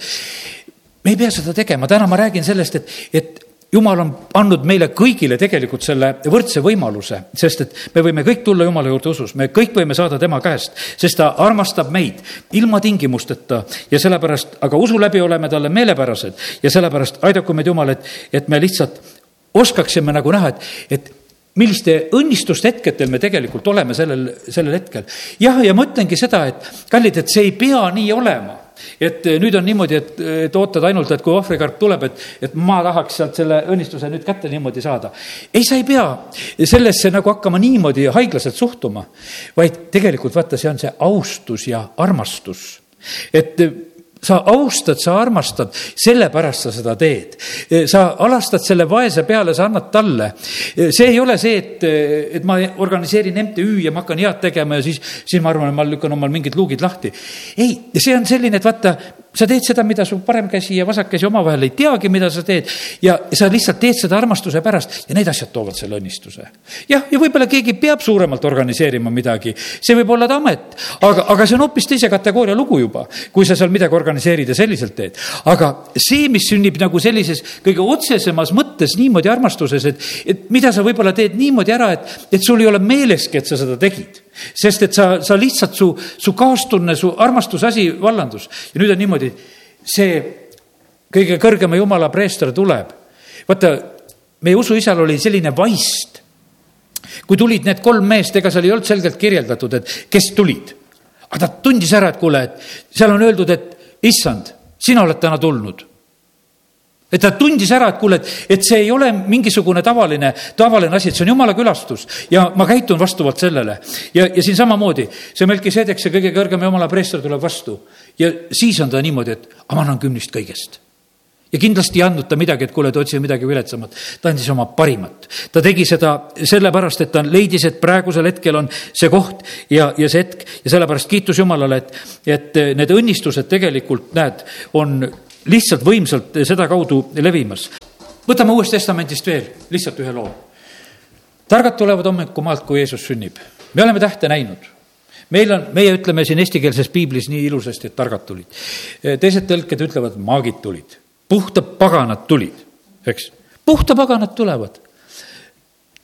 me ei pea seda tegema, täna ma räägin sellest, et, et jumal on andnud meile kõigile tegelikult selle võrdse võimaluse, sest et me võime kõik tulla Jumala juurde usus, me kõik võime saada tema käest, sest ta armastab meid ilma tingimusteta ja sellepärast, aga usu läbi oleme talle meelepärased ja sellepärast aidaku meid Jumal, et, et me lihtsalt oskaksime nagu näha, et, et milliste õnnistuste hetkedel me tegelikult oleme sellel, sellel hetkel. jah, ja ma ütlengi seda, et kallid, et see ei pea nii olema et nüüd on niimoodi, et, et ootad ainult, et kui ohvrikarp tuleb, et, et ma tahaks sealt selle õnnistuse nüüd kätte niimoodi saada. ei, sa ei pea sellesse nagu hakkama niimoodi haiglaselt suhtuma, vaid tegelikult vaata, see on see austus ja armastus. et sa austad, sa armastad, sellepärast sa seda teed. sa alastad selle vaese peale, sa annad talle. see ei ole see, et, et ma organiseerin MTÜ ja ma hakkan head tegema ja siis, siis ma arvan, et ma lükkan omal mingid luugid lahti. ei, see on selline, et vaata, sa teed seda, mida su parem käsi ja vasak käsi omavahel ei teagi, mida sa teed. ja sa lihtsalt teed seda armastuse pärast ja need asjad toovad selle õnnistuse. jah, ja võib-olla keegi peab suuremalt organiseerima midagi, see võib olla ta amet, aga, aga see on hoopis teise kategooria lugu juba, kui sa seal midagi organiseerid ja selliselt teed. aga see, mis sünnib nagu sellises kõige otsesemas mõttes niimoodi armastuses, et, et mida sa võib-olla teed niimoodi ära, et, et sul ei ole meeleski, et sa seda tegid sest et sa, sa lihtsalt, su, su kaastunne, su armastusasi vallandus. ja nüüd on niimoodi, see kõige kõrgema jumala preester tuleb. vaata, meie usuisal oli selline vaist. kui tulid need kolm meest, ega seal ei olnud selgelt kirjeldatud, et kes tulid. aga ta tundis ära, et kuule, et seal on öeldud, et issand, sina oled täna tulnud et ta tundis ära, et kuule, et, et see ei ole mingisugune tavaline, tavaline asi, et see on jumala külastus ja ma käitun vastavalt sellele. ja, ja siin samamoodi see Melkisedek, see kõige kõrgem jumala preester tuleb vastu ja siis on ta niimoodi, et ma annan kümnist kõigest ja kindlasti ei andnud ta midagi, et kuule, et otsi midagi viletsamat. ta andis oma parimat. ta tegi seda sellepärast, et ta leidis, et praegusel hetkel on see koht ja, ja see hetk ja sellepärast kiitus Jumalale, et, et need õnnistused tegelikult, näed, on lihtsalt võimsalt sedakaudu levimas. võtame Uuest Testamendist veel lihtsalt ühe loo. targad tulevad hommikumaalt, kui Jeesus sünnib. me oleme tähte näinud. meil on, meie ütleme siin eestikeelses piiblis nii ilusasti, et targad tulid. teised tõlked ütlevad, maagid tulid, puhta paganad tulid, eks. puhta paganad tulevad.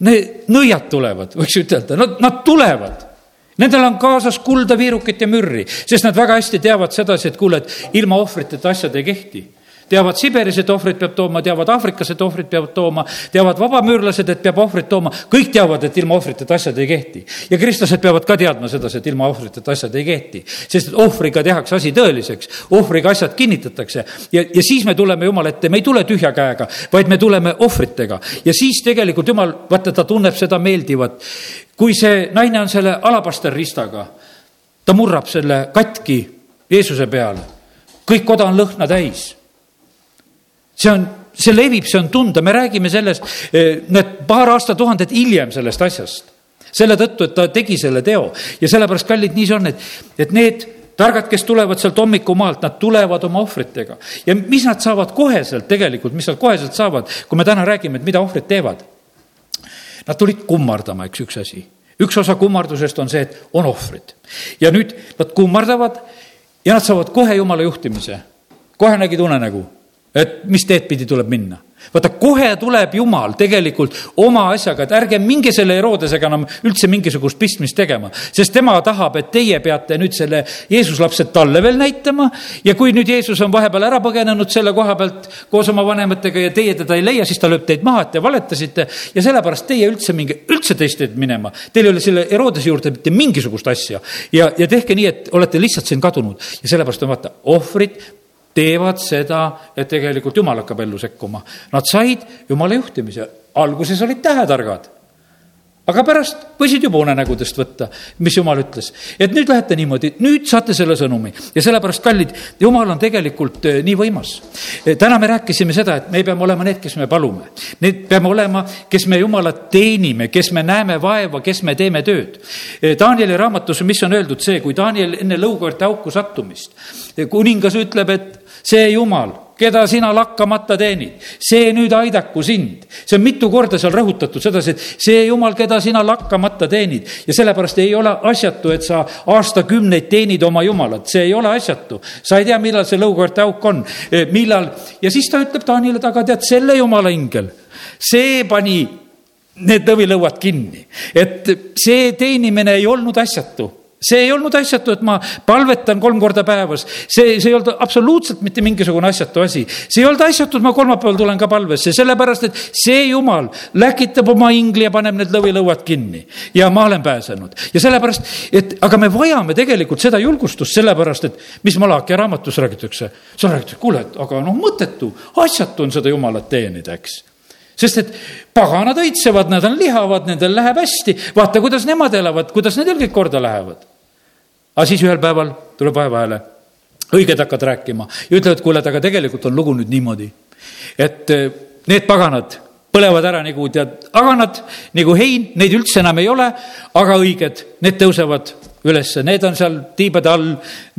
Need nõiad tulevad, võiks ütelda, nad, nad tulevad Nendel on kaasas kulda, viirukit ja mürri, sest nad väga hästi teavad sedasi, et kuule, et ilma ohvriteta asjad ei kehti. Teavad Siberis, et ohvrit peab tooma, teavad Aafrikas, et ohvrit peavad tooma, teavad vabamüürlased, et peab ohvrit tooma, kõik teavad, et ilma ohvriteta asjad ei kehti. ja kristlased peavad ka teadma sedasi, et ilma ohvriteta asjad ei kehti, sest ohvriga tehakse asi tõeliseks, ohvriga asjad kinnitatakse. Ja, ja siis me tuleme Jumala ette, me ei tule tühja käega, vaid me tuleme ohvritega. Ja siis tegelikult Jumal, vaata, ta tunneb seda meeldivat kui see naine on selle alapasterristaga, ta murrab selle katki Jeesuse peale, kõik koda on lõhna täis. see on, see levib, see on tunda, me räägime sellest, eh, need paar aastatuhandet hiljem sellest asjast. selle tõttu, et ta tegi selle teo ja sellepärast, kallid, nii see on, et, et need targad, kes tulevad sealt hommikumaalt, nad tulevad oma ohvritega. ja mis nad saavad koheselt tegelikult, mis nad koheselt saavad, kui me täna räägime, et mida ohvrid teevad Nad tulid kummardama, eks üks asi. üks osa kummardusest on see, et on ohvrid. ja nüüd nad kummardavad ja nad saavad kohe jumala juhtimise. kohe nägid unenägu, et mis teed pidi tuleb minna? Vaata, kohe tuleb Jumal tegelikult oma asjaga, et ärge minge selle Herodesega enam üldse mingisugust pistmist tegema, sest tema tahab, et teie peate nüüd selle Jeesuslapse talle veel näitama ja kui nüüd Jeesus on vahepeal ära põgenenud selle koha pealt koos oma vanematega ja teie teda ei leia, siis ta lööb teid maha, et te valetasite ja sellepärast teie üldse minge, üldse teist teed minema. Teil ei ole selle Herodese juurde mitte mingisugust asja. Ja, ja tehke nii, et olete lihtsalt siin kadunud. Ja sellepärast on vaata, ohvrid teevad seda, et tegelikult Jumal hakkab ellu sekkuma. Nad said Jumala juhtimise, alguses olid tähetargad. aga pärast võisid juba unenägudest võtta, mis jumal ütles. et nüüd lähete niimoodi, nüüd saate selle sõnumi ja sellepärast, kallid, jumal on tegelikult eh, nii võimas. Eh, täna me rääkisime seda, et me peame olema need, kes me palume. Need peame olema, kes me Jumalat teenime, kes me näeme vaeva, kes me teeme tööd. Eh, Danieli raamatus, mis on öeldud see, kui Daniel enne lõukoerte auku sattumist, kuningas ütleb, et see Jumal keda sina lakkamata teenid, see nüüd aidaku sind. see on mitu korda seal rõhutatud sedasi, et see jumal, keda sina lakkamata teenid. Ja sellepärast ei ole asjatu, et sa aastakümneid teenid oma jumalat, see ei ole asjatu. sa ei tea, millal see lõukoerte auk on, e, millal ja siis ta ütleb Taanile taga, tead, selle jumala ingel, see pani need lõvilõuad kinni, et see teenimine ei olnud asjatu see ei olnud asjatu, et ma palvetan kolm korda päevas, see, see ei olnud absoluutselt mitte mingisugune asjatu asi. see ei olnud asjatu, et ma kolmapäeval tulen ka palvesse, sellepärast et see jumal läkitab oma ingli ja paneb need lõvilõuad kinni. Ja ma olen pääsenud. ja sellepärast, et aga me vajame tegelikult seda julgustust, sellepärast et mis Malachi raamatus räägitakse, seal räägitakse, kuule, et aga noh, mõttetu, asjatu on seda jumalat teenida, eks. Sest et paganad õitsevad, nad on lihavad, nendel läheb hästi, vaata, kuidas nemad elavad, kuidas nendel kõik korda lähevad aga siis ühel päeval tuleb vaevahääle, õiged hakkavad rääkima ja ütlevad, kuule, et aga tegelikult on lugu nüüd niimoodi, et eh, need paganad põlevad ära nagu tead, aganad nagu hein, neid üldse enam ei ole, aga õiged, need tõusevad ülesse, need on seal tiibade all,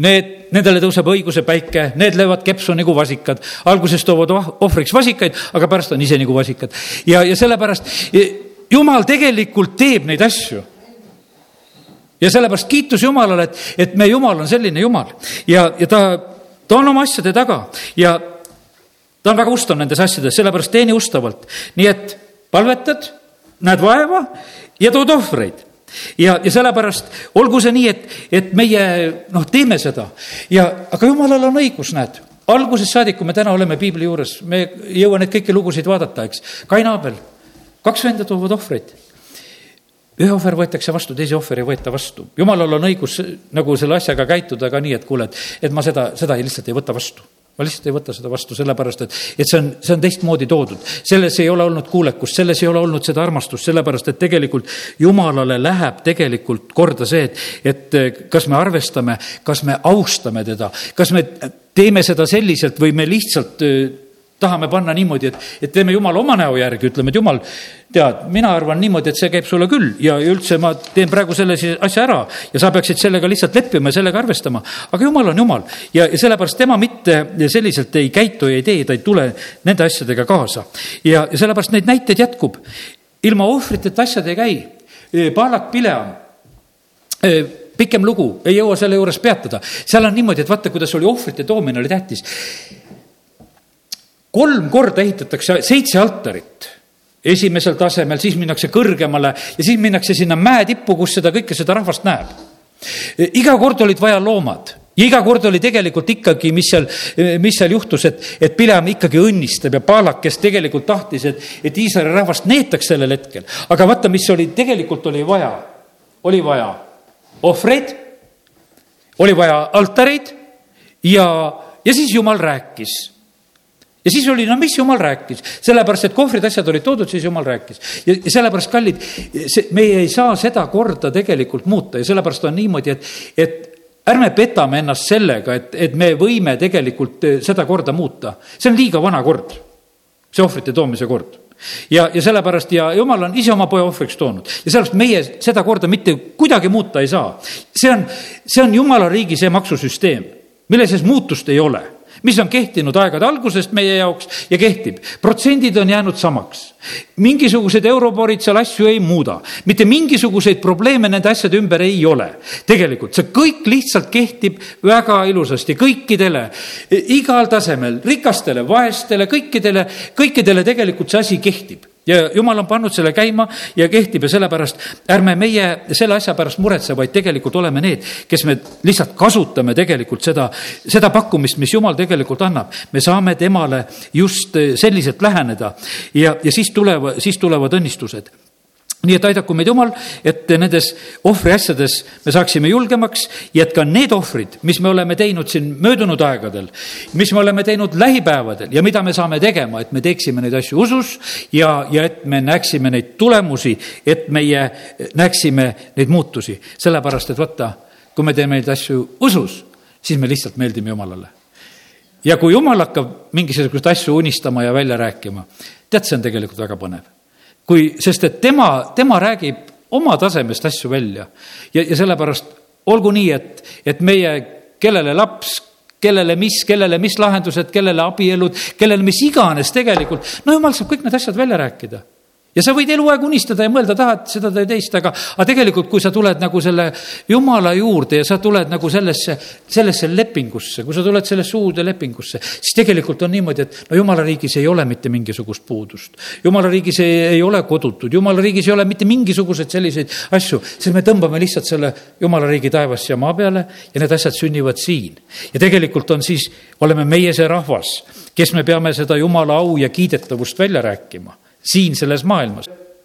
need, nendele tõuseb õiguse päike, need löövad kepsu nagu vasikad. alguses toovad ohvriks vasikaid, aga pärast on ise nagu vasikad. ja, ja sellepärast jumal tegelikult teeb neid asju ja sellepärast kiitus Jumalale, et, et meie Jumal on selline Jumal. Ja, ja ta, ta on oma asjade taga. Ja ta on väga ustav nendes asjades, sellepärast teeni ustavalt. nii et palvetad, näed vaeva ja tood ohvreid. Ja, ja sellepärast olgu see nii, et, et meie noh, teeme seda. Ja, aga jumalal on õigus, näed. Algusest saadik, kui me täna oleme piibli juures, me ei jõua neid kõiki lugusid vaadata, eks. Kain Aabel, kaks venda toovad ohvreid ühe ohver võetakse vastu, teise ohver ei võeta vastu. jumalal on õigus nagu selle asjaga käituda ka nii, et kuule, et, et ma seda, seda lihtsalt ei võta vastu ma lihtsalt ei võta seda vastu, sellepärast et, et see on, see on teistmoodi toodud. selles ei ole olnud kuulekust, selles ei ole olnud seda armastust, sellepärast et tegelikult jumalale läheb tegelikult korda see, et, et kas me arvestame, kas me austame teda, kas me teeme seda selliselt või me lihtsalt tahame panna niimoodi, et, et teeme Jumala oma näo järgi, ütleme, et Jumal, tead, mina arvan niimoodi, et see käib sulle küll ja üldse ma teen praegu selle asja ära ja sa peaksid sellega lihtsalt leppima ja sellega arvestama. aga Jumal on Jumal ja, ja sellepärast tema mitte selliselt ei käitu ja ei tee, ta ei tule nende asjadega kaasa. ja, ja sellepärast neid näiteid jätkub. ilma ohvriteta asjad ei käi. Palak Pileam pikem lugu, ei jõua selle juures peatada. seal on niimoodi, et vaata, kuidas oli ohvrite toomine oli tähtis kolm korda ehitatakse seitse altarit esimesel tasemel, siis minnakse kõrgemale ja siis minnakse sinna mäe tippu, kus seda kõike, seda rahvast näeb. iga kord olid vaja loomad ja iga kord oli tegelikult ikkagi, mis seal, mis seal juhtus, et, et Pileam ikkagi õnnistab ja Paalak, kes tegelikult tahtis, et, et Iisraeli rahvast neetaks sellel hetkel. aga vaata, mis oli, tegelikult oli vaja, oli vaja ohvreid, oli vaja altareid ja, ja siis Jumal rääkis ja siis oli, no mis jumal rääkis, sellepärast et kohvrid, asjad olid toodud, siis jumal rääkis. ja, sellepärast, kallid, see, meie ei saa seda korda tegelikult muuta ja sellepärast on niimoodi, et, et ärme petame ennast sellega, et, et me võime tegelikult eh, seda korda muuta. see on liiga vana kord, see ohvrite toomise kord ja, ja sellepärast ja jumal on ise oma poja ohvriks toonud ja sellepärast meie seda korda mitte kuidagi muuta ei saa. see on, see on jumala riigi see maksusüsteem, mille sees muutust ei ole mis on kehtinud aegade algusest meie jaoks ja kehtib. protsendid on jäänud samaks. mingisugused euroborid seal asju ei muuda, mitte mingisuguseid probleeme nende asjade ümber ei ole. tegelikult see kõik lihtsalt kehtib väga ilusasti kõikidele, igal tasemel, rikastele, vaestele, kõikidele, kõikidele tegelikult see asi kehtib ja jumal on pannud selle käima ja kehtib ja sellepärast ärme meie selle asja pärast muretse, vaid tegelikult oleme need, kes me lihtsalt kasutame tegelikult seda, seda pakkumist, mis jumal tegelikult annab. me saame temale just selliselt läheneda ja, ja siis tulevad, siis tulevad õnnistused nii et aidaku meid Jumal, et nendes ohvriasjades me saaksime julgemaks ja et ka need ohvrid, mis me oleme teinud siin möödunud aegadel, mis me oleme teinud lähipäevadel ja mida me saame tegema, et me teeksime neid asju usus ja, ja et me näeksime neid tulemusi, et meie näeksime neid muutusi. sellepärast, et vaata, kui me teeme neid asju usus, siis me lihtsalt meeldime Jumalale. ja kui Jumal hakkab mingisuguseid asju unistama ja välja rääkima, tead, see on tegelikult väga põnev kui, sest et tema, tema räägib oma tasemest asju välja. Ja, ja sellepärast olgu nii, et, et meie, kellele laps, kellele mis, kellele mis lahendused, kellele abielud, kellele mis iganes tegelikult, no jumal saab kõik need asjad välja rääkida ja sa võid eluaeg unistada ja mõelda, tahad seda või teist, aga, aga tegelikult, kui sa tuled nagu selle jumala juurde ja sa tuled nagu sellesse, sellesse lepingusse, kui sa tuled sellesse uude lepingusse, siis tegelikult on niimoodi, et no jumala riigis ei ole mitte mingisugust puudust. jumala riigis ei, ei ole kodutud, jumala riigis ei ole mitte mingisuguseid selliseid asju, siis me tõmbame lihtsalt selle jumala riigi taevast siia maa peale ja need asjad sünnivad siin. ja tegelikult on siis, oleme meie see rahvas, kes me peame seda jumala au ja kiidetavust välja rääkima siin selles maailmas